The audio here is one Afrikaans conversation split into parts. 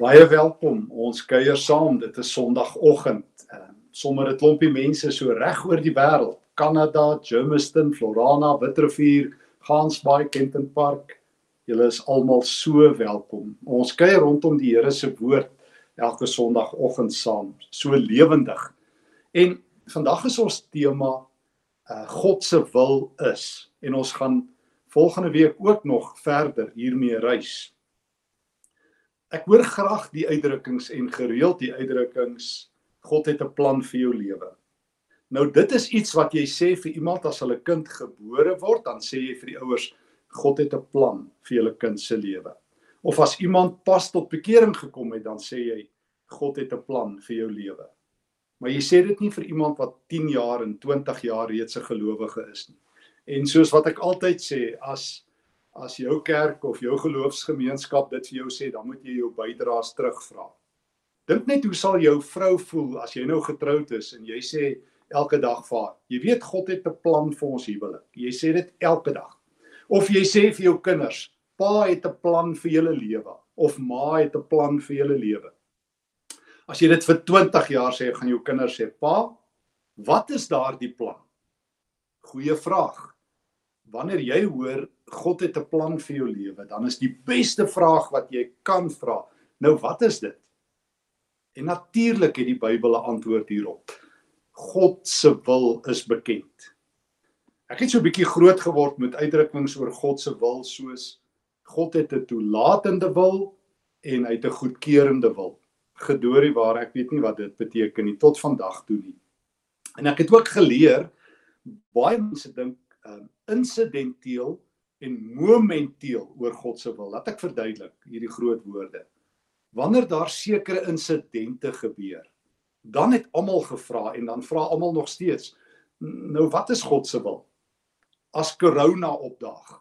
Baie welkom. Ons kuier saam. Dit is Sondagoggend. Ehm sommer 'n klompie mense so reg oor die wêreld. Kanada, Germiston, Florana, Witrifuur, Gansbaai, Kenton Park. Julle is almal so welkom. Ons kuier rondom die Here se woord elke Sondagoggend saam, so lewendig. En vandag is ons tema uh God se wil is en ons gaan volgende week ook nog verder hiermee reis. Ek hoor graag die uitdrukkings en gereeld die uitdrukkings God het 'n plan vir jou lewe. Nou dit is iets wat jy sê vir iemand as hulle kind gebore word, dan sê jy vir die ouers God het 'n plan vir julle kind se lewe. Of as iemand pas tot bekering gekom het, dan sê jy God het 'n plan vir jou lewe. Maar jy sê dit nie vir iemand wat 10 jaar en 20 jaar reeds 'n gelowige is nie. En soos wat ek altyd sê, as as jou kerk of jou geloofsgemeenskap dit vir jou sê, dan moet jy jou bydraes terugvra. Dink net hoe sal jou vrou voel as jy nou getroud is en jy sê elke dag vir haar, jy weet God het 'n plan vir ons huwelik. Jy sê dit elke dag. Of jy sê vir jou kinders, pa het 'n plan vir julle lewe of ma het 'n plan vir julle lewe. As jy dit vir 20 jaar sê, gaan jou kinders sê, "Pa, wat is daardie plan?" Goeie vraag. Wanneer jy hoor God het 'n plan vir jou lewe, dan is die beste vraag wat jy kan vra, nou wat is dit? En natuurlik het die Bybel 'n antwoord hierop. God se wil is bekend. Ek het so 'n bietjie groot geword met uitdrukkings oor God se wil soos God het 'n toelatende wil en hy het 'n goedkeurende wil. Gedoorie waar ek weet nie wat dit beteken nie tot vandag toe nie. En ek het ook geleer baie mense dink um, insidenteel en momenteel oor God se wil. Laat ek verduidelik hierdie groot woorde. Wanneer daar sekere insidente gebeur, dan het almal gevra en dan vra almal nog steeds, nou wat is God se wil? As corona opdaag,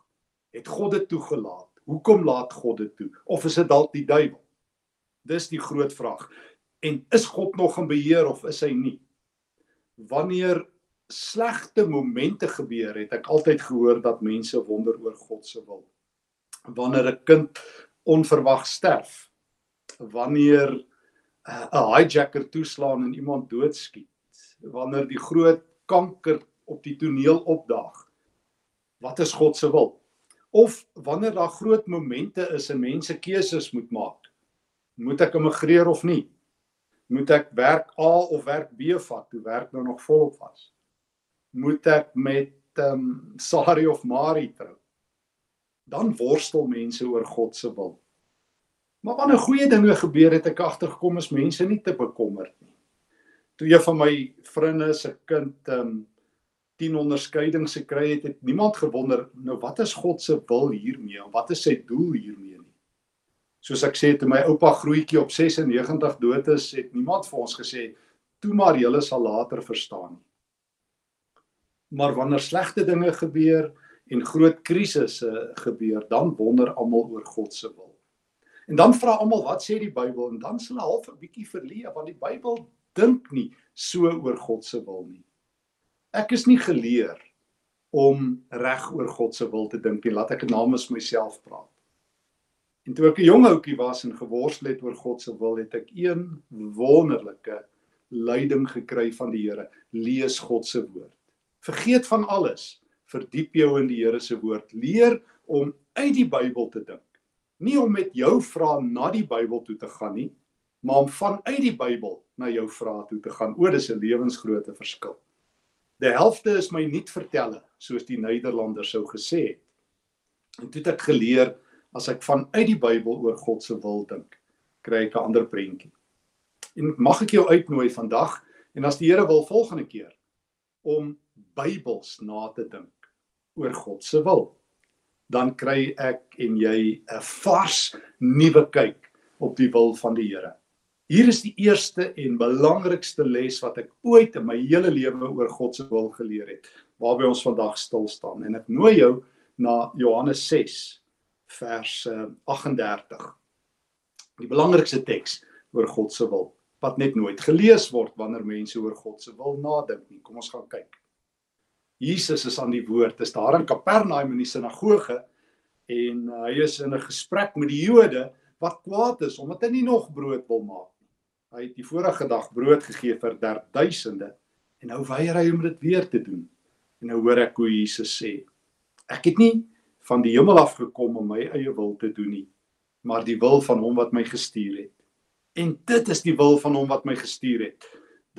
het God dit toegelaat. Hoekom laat God dit toe? Of is dit dalk die duiwel? Dis die groot vraag. En is God nog in beheer of is hy nie? Wanneer slegte momente gebeur het ek altyd gehoor dat mense wonder oor God se wil. Wanneer 'n kind onverwag sterf, wanneer uh, 'n hijacker toeslaan en iemand doodskiet, wanneer die groot kanker op die toneel opdaag. Wat is God se wil? Of wanneer daar groot momente is en mense keuses moet maak. Moet ek immigreer of nie? Moet ek werk A of werk B vat? Toe werk nou nog volop was moet ek met ehm um, Sari of Mari trou? Dan worstel mense oor God se wil. Maar wanneer goeie dinge gebeur het ek agtergekom is mense nie te bekommerd nie. Toe een van my vriende se kind ehm um, 10 onderskeidings gekry het, het niemand gewonder nou wat is God se wil hiermee en wat is sy doel hiermee nie. Soos ek sê toe my oupa grootjie op 96 dood is, het niemand vir ons gesê toe maar julle sal later verstaan nie maar wanneer slegte dinge gebeur en groot krisisse gebeur, dan wonder almal oor God se wil. En dan vra almal wat sê die Bybel en dan s'hulle half 'n bietjie verleë want die Bybel dink nie so oor God se wil nie. Ek is nie geleer om reg oor God se wil te dink nie. Laat ek namens myself praat. En toe ek 'n jong ouetjie was en geworstel het oor God se wil, het ek een wonderlike leiding gekry van die Here. Lees God se woord. Vergeet van alles. Verdiep jou in die Here se woord. Leer om uit die Bybel te dink. Nie om met jou vrae na die Bybel toe te gaan nie, maar om vanuit die Bybel na jou vrae toe te gaan. O, dis 'n lewensgrootte verskil. Die helfte is my nie vertelle, soos die Nederlanders sou gesê het. En toe het ek geleer as ek vanuit die Bybel oor God se wil dink, kry ek 'n ander prentjie. En mag ek jou uitnooi vandag en as die Here wil volgende keer om Bybels na te dink oor God se wil, dan kry ek en jy 'n vars nuwe kyk op die wil van die Here. Hier is die eerste en belangrikste les wat ek ooit in my hele lewe oor God se wil geleer het, waarby ons vandag stil staan en ek nooi jou na Johannes 6 vers 38. Eh, die belangrikste teks oor God se wil wat net nooit gelees word wanneer mense oor God se wil nadink nie. Kom ons gaan kyk. Jesus is aan die woord. Is daar in Kapernaum in die sinagoge en uh, hy is in 'n gesprek met die Jode wat kwaad is omdat hy nie nog brood wil maak nie. Hy het die vorige dag brood gegee vir derduisende en nou weier hy om dit weer te doen. En nou hoor ek hoe Jesus sê: Ek het nie van die hemel af gekom om my eie wil te doen nie, maar die wil van hom wat my gestuur het. En dit is die wil van hom wat my gestuur het,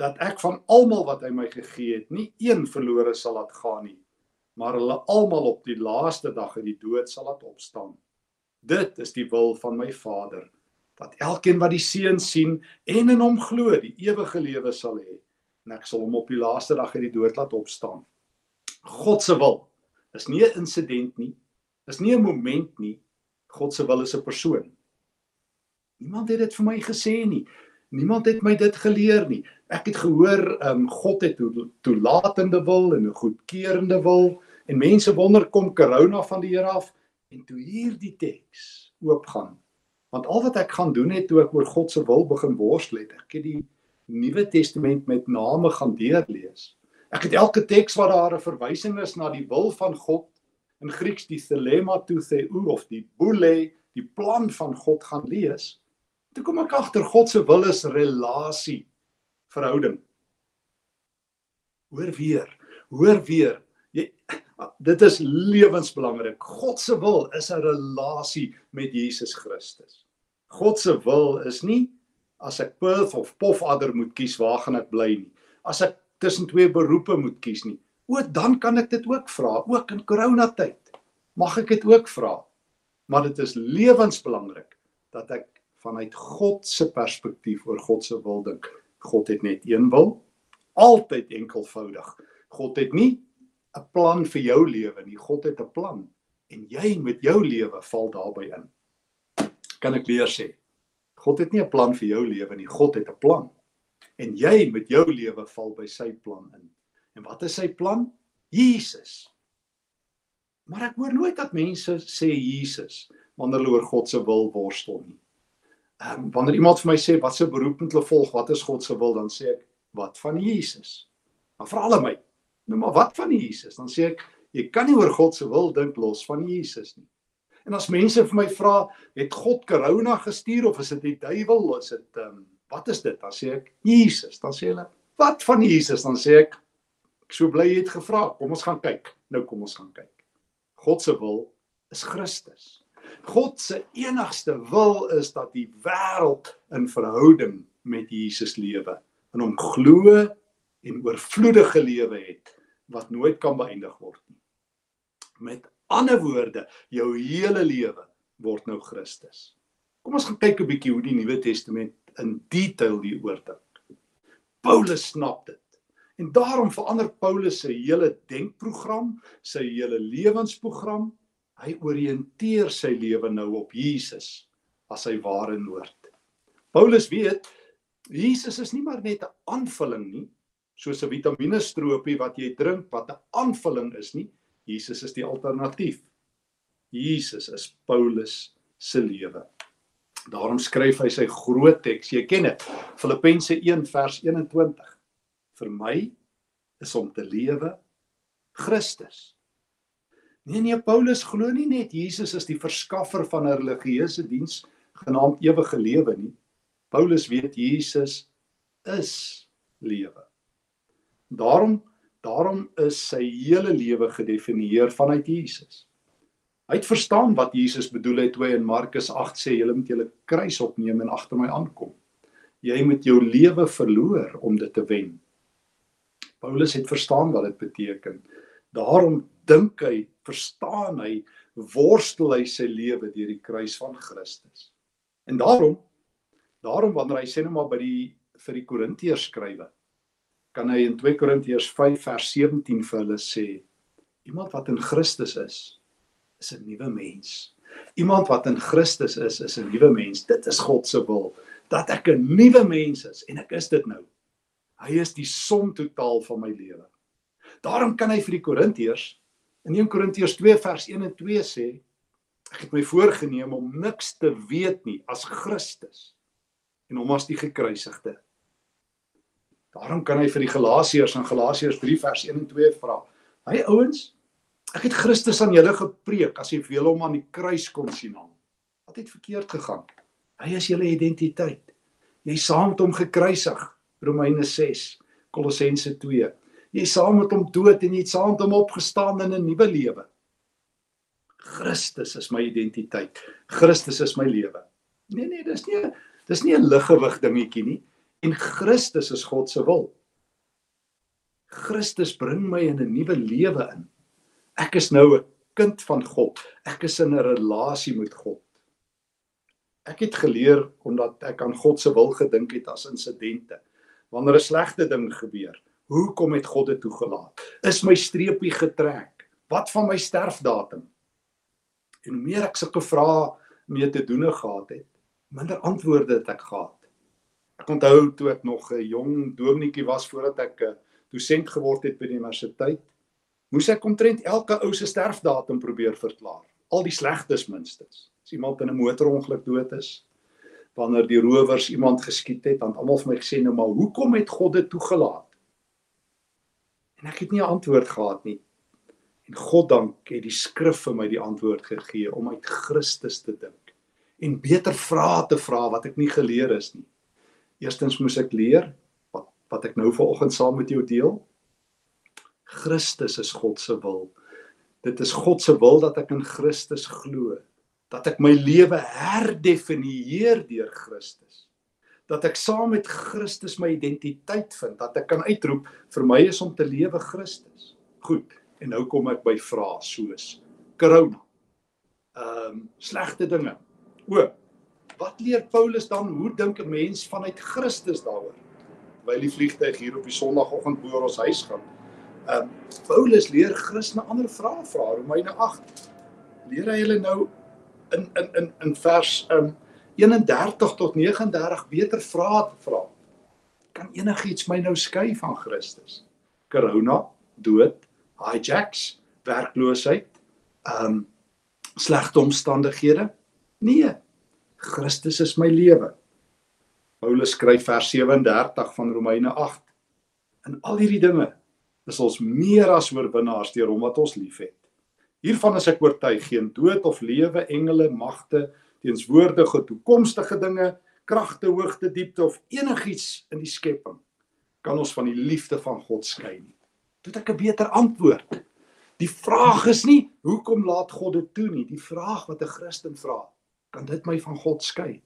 dat ek van almal wat hy my gegee het, nie een verlore sal laat gaan nie, maar hulle almal op die laaste dag uit die dood sal laat opstaan. Dit is die wil van my Vader, dat elkeen wat die Seun sien en in hom glo, die ewige lewe sal hê, en ek sal hom op die laaste dag uit die dood laat opstaan. God se wil is nie 'n insident nie, is nie 'n moment nie. God se wil is 'n persoon. Niemand het dit vir my gesê nie. Niemand het my dit geleer nie. Ek het gehoor ehm um, God het toelatende wil en 'n goedkeurende wil en mense wonder kom corona van die Here af en toe hierdie teks oopgaan. Want al wat ek gaan doen het toe ek oor God se wil begin worstel het, ek het die Nuwe Testament met name gaan deurlees. Ek het elke teks waar daar 'n verwysing is na die wil van God in Grieks die thelema to theou of die boule, die plan van God gaan lees. Toe kom ek agter God se wil is relasie, verhouding. Hoor weer, hoor weer. Jy dit is lewensbelangrik. God se wil is 'n relasie met Jesus Christus. God se wil is nie as ek Perth of Pofadder moet kies, waar gaan ek bly nie. As ek tussen twee beroepe moet kies nie. O, dan kan ek dit ook vra, ook in coronatyd. Mag ek dit ook vra? Maar dit is lewensbelangrik dat ek vanuit God se perspektief oor God se wil dink. God het net een wil, altyd enkelvoudig. God het nie 'n plan vir jou lewe nie. God het 'n plan en jy met jou lewe val daarbey in. Kan ek weer sê? God het nie 'n plan vir jou lewe nie. God het 'n plan en jy met jou lewe val by sy plan in. En wat is sy plan? Jesus. Maar ek hoor nooit dat mense sê Jesus wanneer hulle oor God se wil worstel nie. Ehm um, wanneer iemand vir my sê wat se beroep moet hulle volg, wat is God se wil, dan sê ek wat van Jesus. Maar vra hulle my, nou maar wat van Jesus? Dan sê ek jy kan nie oor God se wil dink los van Jesus nie. En as mense vir my vra, het God corona gestuur of is dit die duiwel? Is dit ehm um, wat is dit? Dan sê ek Jesus. Dan sê hulle, "Wat van Jesus?" Dan sê ek, "Ek so bly jy het gevra. Kom ons gaan kyk." Nou kom ons gaan kyk. God se wil is Christus. God se enigste wil is dat die wêreld in verhouding met Jesus lewe, in hom glo en oorvloedige lewe het wat nooit kan beëindig word nie. Met ander woorde, jou hele lewe word nou Christus. Kom ons gaan kyk 'n bietjie hoe die Nuwe Testament in detail hieroor dink. Paulus snap dit. En daarom verander Paulus se hele denkprogram, sy hele lewensprogram. Hy oriënteer sy lewe nou op Jesus as sy ware noord. Paulus weet Jesus is nie maar net 'n aanvulling nie, soos 'n vitaminestroopie wat jy drink wat 'n aanvulling is nie. Jesus is die alternatief. Jesus is Paulus se lewe. Daarom skryf hy sy groot teks. Jy ken dit. Filippense 1 vers 21. Vir my is om te lewe Christus. Nee nee, Paulus glo nie net Jesus is die verskaffer van 'n religieuse diens genaamd ewige lewe nie. Paulus weet Jesus is lewe. Daarom daarom is sy hele lewe gedefinieer vanuit Jesus. Hy het verstaan wat Jesus bedoel het toe hy in Markus 8 sê julle moet julle kruis opneem en agter my aankom. Jy moet jou lewe verloor om dit te wen. Paulus het verstaan wat dit beteken. Daarom dink hy, verstaan hy, worstel hy sy lewe deur die kruis van Christus. En daarom daarom wanneer hy sê nou maar by die vir die Korintiërs skrywe, kan hy in 2 Korintiërs 5 vers 17 vir hulle sê iemand wat in Christus is, is 'n nuwe mens. Iemand wat in Christus is, is 'n nuwe mens. Dit is God se wil dat ek 'n nuwe mens is en ek is dit nou. Hy is die som totaal van my lewe. Daarom kan hy vir die Korintiërs in 1 Korintiërs 2 vers 1 en 2 sê ek het my voorgenem om niks te weet nie as Christus en hom as die gekruisigde. Daarom kan hy vir die Galasiërs in Galasiërs 3 vers 1 en 2 vra. Hy ouens, Ek het Christus aan julle gepreek as jy vir hom aan die kruis kon sien hom. Wat het verkeerd gegaan? Hy is julle identiteit. Jy saam met hom gekruisig. Romeine 6, Kolossense 2. Jy saam met hom dood en jy saam met hom opgestaan in 'n nuwe lewe. Christus is my identiteit. Christus is my lewe. Nee nee, dis nie dis nie 'n liggewig dingetjie nie. En Christus is God se wil. Christus bring my in 'n nuwe lewe in. Ek is nou 'n kind van God. Ek is in 'n relasie met God. Ek het geleer omdat ek aan God se wil gedink het as insidente. Wanneer 'n slegte ding gebeur, hoekom het God dit toegelaat? Is my streepie getrek? Wat van my sterfdatum? En hoe meer ek sulke vrae mee te doene gehad het, minder antwoorde het ek gehad. Ek onthou toe ek nog 'n jong dominetjie was voordat ek 'n dosent geword het by die universiteit, moes ek omtrent elke ou se sterfdatum probeer verklaar. Al die slegtes minstens. As iemand in 'n motorongeluk dood is, wanneer die rowers iemand geskiet het, dan almal vir my gesê nou maar hoekom het God dit toegelaat? En ek het nie 'n antwoord gehad nie. En God dank het die skrif vir my die antwoord gegee om uit Christus te dink en beter vrae te vra wat ek nie geleer is nie. Eerstens moes ek leer wat wat ek nou vanoggend saam met jou deel. Christus is God se wil. Dit is God se wil dat ek in Christus glo, dat ek my lewe herdefinieer deur Christus. Dat ek saam met Christus my identiteit vind, dat ek kan uitroep vir my is om te lewe Christus. Goed, en nou kom ek by vrae soos corona. Ehm um, slegte dinge. O, wat leer Paulus dan hoe dink 'n mens vanuit Christus daaroor? Terwyl die vliegtyg hier op die Sondagoggend bo oor ons huis gaan. Ehm um, Paulus leer Christene ander vrae vra. Romeine 8. Leer hy hulle nou in in in in vers ehm um, 31 tot 39 beter vrae te vra. Kan enigiets my nou skei van Christus? Corona, dood, hijacks, werkloosheid, ehm um, slegte omstandighede? Nee. Christus is my lewe. Paulus skryf vers 37 van Romeine 8. In al hierdie dinge is ons meer as oorwinnaars deur hom wat ons liefhet. Hiervan is ek oortuig geen dood of lewe, engele, magte, teenswoordige, toekomstige dinge, kragte, hoogte, diepte of enigiets in die skepping kan ons van die liefde van God skei nie. Dit ek 'n beter antwoord. Die vraag is nie hoekom laat God dit toe nie. Die vraag wat 'n Christen vra, kan dit my van God skei?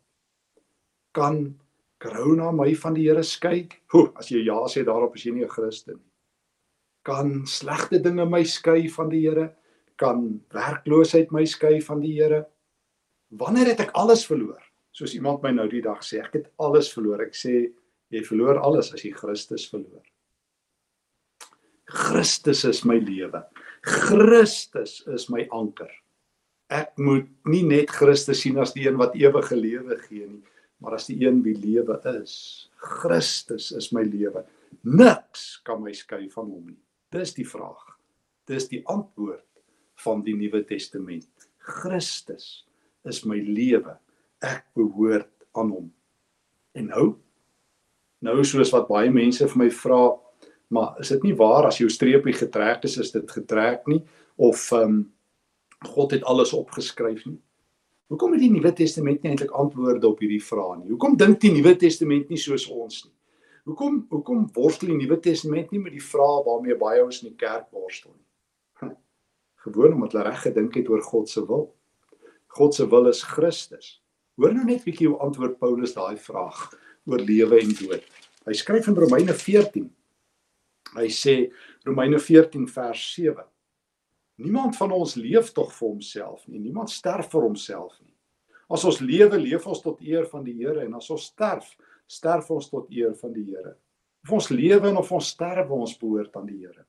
Kan corona my van die Here skei? Ho, as jy ja sê daarop is jy nie 'n Christen nie kan slegte dinge my skei van die Here? Kan werkloosheid my skei van die Here? Wanneer het ek alles verloor? Soos iemand my nou die dag sê, ek het alles verloor. Ek sê jy verloor alles as jy Christus verloor. Christus is my lewe. Christus is my anker. Ek moet nie net Christus sien as die een wat ewige lewe gee nie, maar as die een wie lewe is. Christus is my lewe. Niks kan my skei van hom nie. Dis die vraag. Dis die antwoord van die Nuwe Testament. Christus is my lewe. Ek behoort aan hom. En nou nou soos wat baie mense vir my vra, maar is dit nie waar as jou streepie getrek is, is dit getrek nie of ehm um, God het alles opgeskryf nie? Hoekom het die Nuwe Testament nie eintlik antwoorde op hierdie vrae nie? Hoekom dink die Nuwe Testament nie soos ons nie? Hoekom hoekom worstel die Nuwe Testament nie met die vrae waarmee baie ons in die kerk worstel nie? Gewoon omdat hulle reg gedink het oor God se wil. God se wil is Christus. Hoor nou net bietjie hoe antwoord Paulus daai vraag oor lewe en dood. Hy skryf in Romeine 14. Hy sê Romeine 14 vers 7. Niemand van ons leef tog vir homself nie. Niemand sterf vir homself nie. As ons lewe, leef ons tot eer van die Here en as ons sterf, sterf ons tot eer van die Here. Of ons lewe en of ons sterf, ons behoort aan die Here.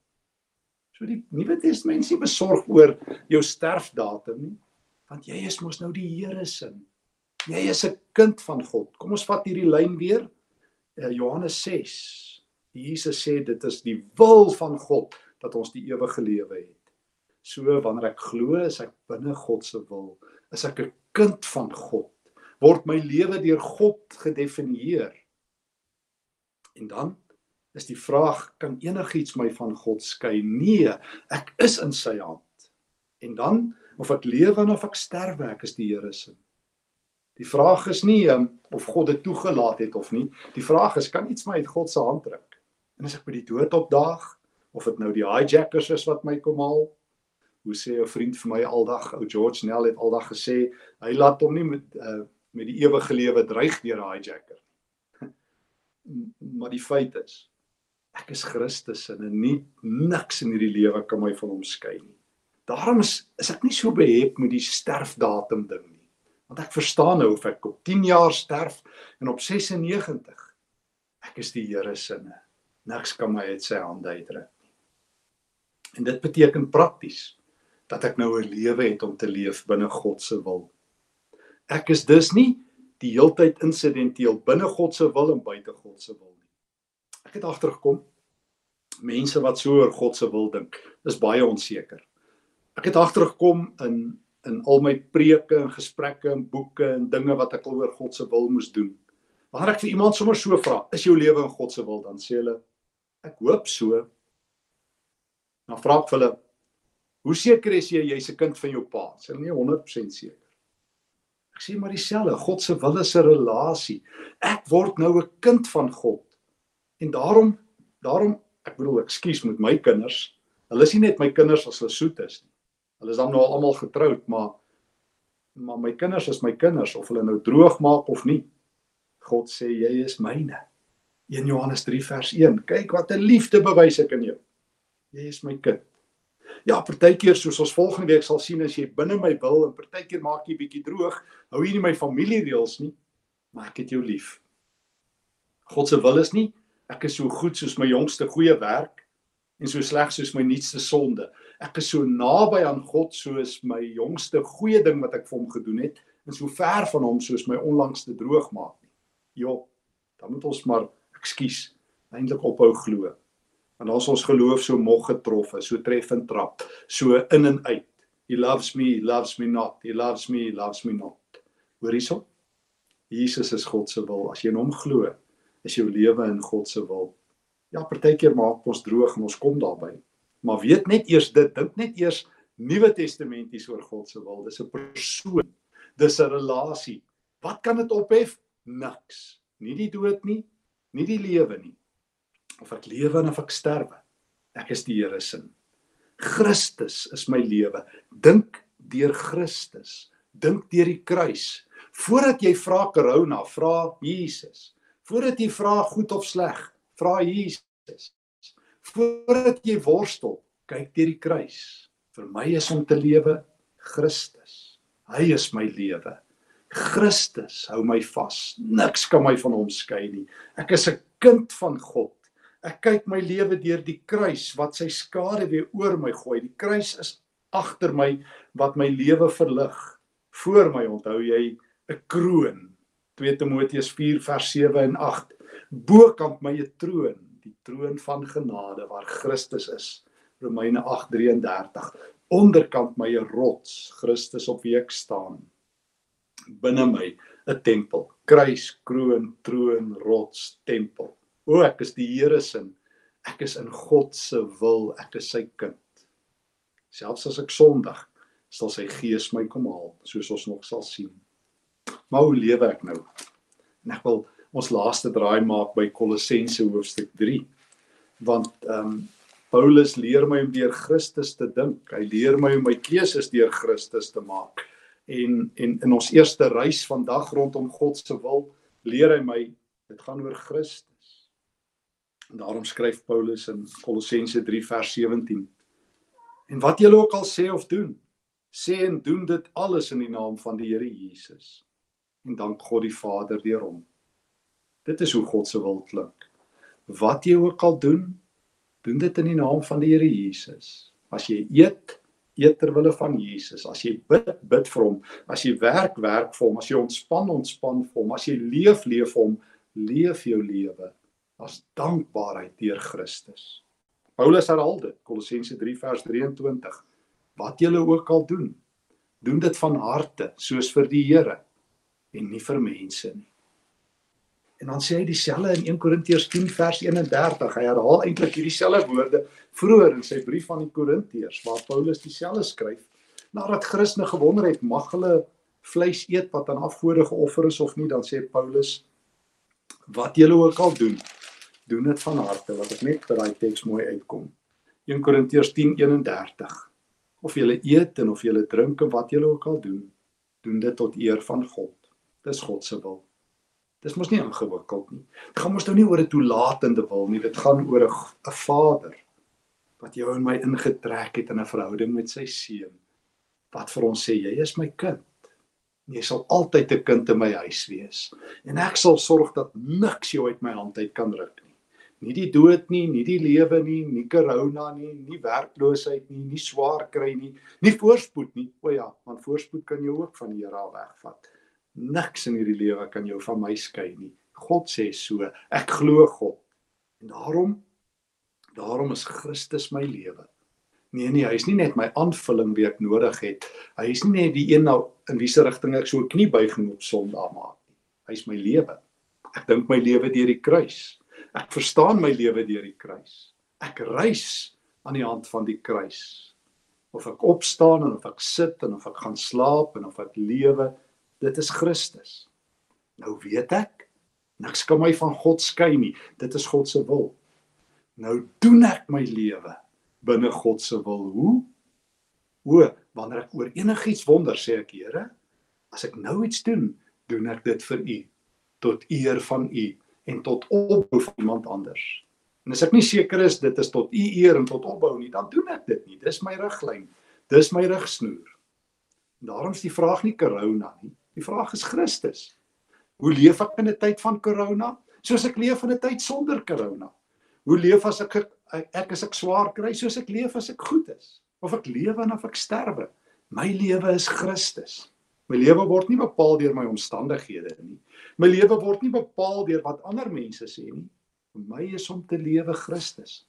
So die Nuwe Testament is nie besorg oor jou sterfdatum nie, want jy is mos nou die Here se. Jy is 'n kind van God. Kom ons vat hierdie lyn weer. Eh, Johannes 6. Jesus sê dit is die wil van God dat ons die ewige lewe het. So wanneer ek glo, is ek binne God se wil. Is ek 'n kind van God word my lewe deur God gedefinieer. En dan is die vraag kan enigiets my van God skei? Nee, ek is in sy hand. En dan of ek lewe of ek sterwe, ek is die Here se. Die vraag is nie um, of God dit toegelaat het of nie. Die vraag is kan iets my uit God se hand druk? En as ek by die dood opdaag of dit nou die hijackers is wat my kom haal, hoe sê 'n vriend vir my aldag, ou George Nell het aldag gesê, hy laat hom nie met uh, met die ewige lewe dreig deur 'n hijacker. maar die feit is ek is Christus en nie niks in hierdie lewe kan my van hom skei nie. Daarom is is ek nie so behep met die sterfdatum ding nie. Want ek verstaan nou of ek op 10 jaar sterf en op 96 ek is die Here se. Niks kan my uit sy hand uitdruk nie. En dit beteken prakties dat ek nou 'n lewe het om te leef binne God se wil. Ek is dus nie die heeltyd insidenteel binne God se wil en buite God se wil nie. Ek het agtergekom mense wat so oor God se wil dink, is baie onseker. Ek het agtergekom in in al my preke en gesprekke en boeke en dinge wat ek al oor God se wil moes doen. Wanneer ek vir iemand sommer so vra, is jou lewe in God se wil, dan sê hulle ek hoop so. Dan vra ek vir hulle, hoe seker is jy jy's 'n kind van jou pa? Sê hulle nee 100% seker. Ek sê maar dieselfde, God se wil is 'n relasie. Ek word nou 'n kind van God. En daarom daarom ek bedoel ekskuus met my kinders. Hulle is nie net my kinders as hulle soet is nie. Hulle is dan nou almal getroud, maar maar my kinders is my kinders of hulle nou droog maak of nie. God sê jy is myne. 1 Johannes 3 vers 1. Kyk wat 'n liefde bewys ek in jou. Jy is my kind. Ja, partykeer soos ons volgende week sal sien as jy binne my wil en partykeer maak jy bietjie droog, hou jy nie my familiereëls nie, maar ek het jou lief. God se wil is nie ek is so goed soos my jongste goeie werk en so sleg soos my nuutste sonde. Ek is so naby aan God soos my jongste goeie ding wat ek vir hom gedoen het en so ver van hom soos my onlangste droog maak nie. Jo, dan moet ons maar ekskuus eintlik ophou glo want as ons geloof so mog getrof is, so treffend trap, so in en uit. He loves me, he loves me not. He loves me, he loves me not. Hoor hierso? Jesus is God se wil. As jy in hom glo, is jou lewe in God se wil. Ja, partykeer maak ons droog en ons kom daarby. Maar weet net eers dit, dink net eers Nuwe Testamenties oor God se wil. Dis 'n persoon. Dis 'n relasie. Wat kan dit ophef? Niks. Nie die dood nie, nie die lewe nie of ek lewe of ek sterwe. Ek is die Here se. Christus is my lewe. Dink deur Christus. Dink deur die kruis. Voordat jy vra corona, vra Jesus. Voordat jy vra goed of sleg, vra Jesus. Voordat jy worstel, kyk deur die kruis. Vir my is om te lewe Christus. Hy is my lewe. Christus hou my vas. Niks kan my van hom skei nie. Ek is 'n kind van God. Ek kyk my lewe deur die kruis wat sy skare weer oor my gooi. Die kruis is agter my wat my lewe verlig. Voor my onthou jy 'n kroon. 2 Timoteus 4 vers 7 en 8. Bokant my 'n troon, die troon van genade waar Christus is. Romeine 8:33. Onderkant my 'n rots, Christus op wie ek staan. Binne my 'n tempel, kruis, kroon, troon, rots, tempel. O, ek is die Here se. Ek is in God se wil, ek is sy kind. Selfs as ek sondig, sal sy gees my kom haal, soos ons nog sal sien. Maar hoe lewe ek nou? En ek wil ons laaste draai maak by Kolossense hoofstuk 3. Want ehm um, Paulus leer my om deur Christus te dink. Hy leer my om my keuses deur Christus te maak. En en in ons eerste reis vandag rondom God se wil, leer hy my dit gaan oor Christus. En daarom skryf Paulus in Kolossense 3 vers 17. En wat julle ook al sê of doen, sê en doen dit alles in die naam van die Here Jesus. En dank God die Vader deur hom. Dit is hoe God se wil klink. Wat jy ook al doen, doen dit in die naam van die Here Jesus. As jy eet, eet ter wille van Jesus. As jy bid, bid vir hom. As jy werk, werk vir hom. As jy ontspan, ontspan vir hom. As jy leef, leef vir hom. Leef jou lewe as dankbaarheid deur Christus. Paulus herhaal dit, Kolossense 3 vers 23. Wat julle ook al doen, doen dit van harte, soos vir die Here en nie vir mense nie. En dan sê hy dieselfde in 1 Korintiërs 10 vers 31. Hy herhaal eintlik hierdie selfde woorde vroeër in sy brief aan die Korintiërs waar Paulus dieselfde skryf. Nadat Christene gewonder het, mag hulle vleis eet wat aan afgode geoffer is of nie, dan sê Paulus wat julle ook al doen, doen dit van harte, wat ek net vir daai teks mooi uitkom. 1 Korintiërs 10:31. Of julle eet en of julle drink en wat julle ook al doen, doen dit tot eer van God. Dis God se wil. Dis mos nie ingewikkeld nie. Dit gaan mos nou nie oor 'n toelatende wil nie, dit gaan oor 'n Vader wat jou en my ingetrek het in 'n verhouding met sy seun. Wat vir ons sê, jy is my kind. Jy sal altyd 'n kind in my huis wees en ek sal sorg dat niks jou uit my hand uit kan ruk nie nie die dood nie, nie die lewe nie, nie corona nie, nie werkloosheid nie, nie swaar kry nie, nie voorspoed nie. O ja, want voorspoed kan jou ook van die Here af wegvat. Niks in hierdie lewe kan jou van my skei nie. God sê so, ek glo God. En daarom daarom is Christus my lewe. Nee nee, hy is nie net my aanvulling wat ek nodig het. Hy is nie net die een nou in wiese rigting ek so knie buiging op Sondag maak nie. Hy is my lewe. Ek dink my lewe deur die kruis. Ek verstaan my lewe deur die kruis. Ek reis aan die hand van die kruis. Of ek opstaan en of ek sit en of ek gaan slaap en of ek lewe, dit is Christus. Nou weet ek, niks kan my van God skei nie. Dit is God se wil. Nou doen ek my lewe binne God se wil. Hoe? O, wanneer ek oor enigiets wonder, sê ek, Here, as ek nou iets doen, doen ek dit vir U tot eer van U en tot opbou van iemand anders. En as ek nie seker is dit is tot u eer en tot opbou nie, dan doen ek dit nie. Dis my riglyn. Dis my rigsnoer. Daarom is die vraag nie corona nie. Die vraag is Christus. Hoe leef ek in 'n tyd van corona? Soos ek leef in 'n tyd sonder corona. Hoe leef as ek ek as ek swaar kry, soos ek leef as ek goed is? Of ek lewe en of ek sterwe? My lewe is Christus. My lewe word nie bepaal deur my omstandighede nie. My lewe word nie bepaal deur wat ander mense sê nie. Vir my is om te lewe Christus.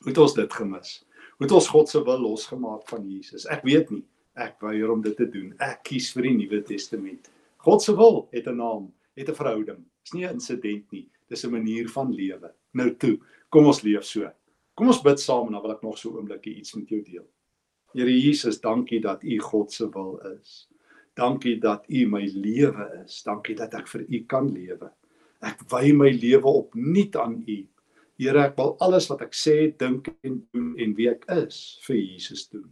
Hoe het ons dit gemis? Hoe het ons God se wil losgemaak van Jesus? Ek weet nie. Ek weier om dit te doen. Ek kies vir die Nuwe Testament. God se wil het 'n naam, het 'n verhouding. Dis nie 'n insident nie. Dis 'n manier van lewe. Nou toe, kom ons leef so. Kom ons bid saam en dan wil ek nog so 'n oombliekie iets met jou deel. Here Jesus, dankie dat U God se wil is. Dankie dat U my lewe is. Dankie dat ek vir U kan lewe. Ek wy my lewe opnuut aan U. Here, ek wil alles wat ek sê, dink en doen en wie ek is vir Jesus doen.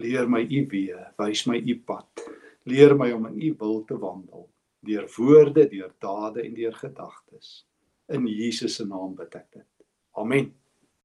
Leer my U weë, wys my U pad. Leer my om in U wil te wandel, deur woorde, deur dade en deur gedagtes. In Jesus se naam bid ek dit. Amen.